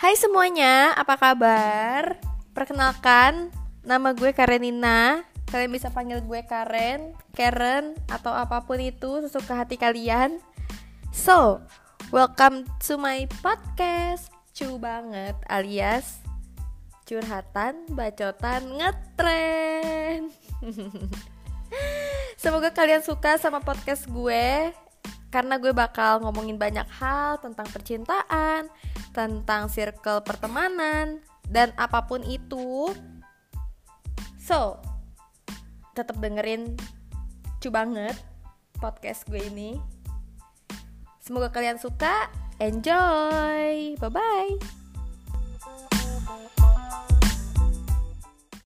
Hai semuanya, apa kabar? Perkenalkan, nama gue Karenina. Kalian bisa panggil gue Karen, Karen, atau apa pun itu sesuka hati kalian. So, welcome to my podcast. Cu banget alias curhatan, bacotan, ngetren. Semoga kalian suka sama podcast gue karena gue bakal ngomongin banyak hal tentang percintaan, tentang circle pertemanan, dan apa pun itu. So, tetap dengerin cu banget podcast gue ini. Semoga kalian suka. Enjoy. Bye bye.